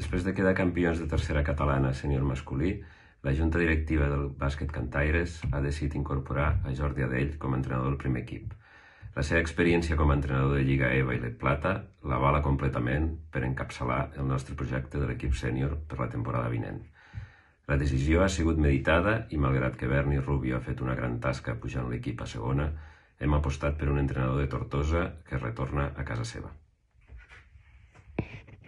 Després de quedar campions de tercera catalana sènior masculí, la junta directiva del bàsquet Cantaires ha decidit incorporar a Jordi Adell com a entrenador del primer equip. La seva experiència com a entrenador de Lliga EVA i La Plata l'avala completament per encapçalar el nostre projecte de l'equip sènior per la temporada vinent. La decisió ha sigut meditada i malgrat que Berni Rubio ha fet una gran tasca pujant l'equip a segona, hem apostat per un entrenador de Tortosa que retorna a casa seva.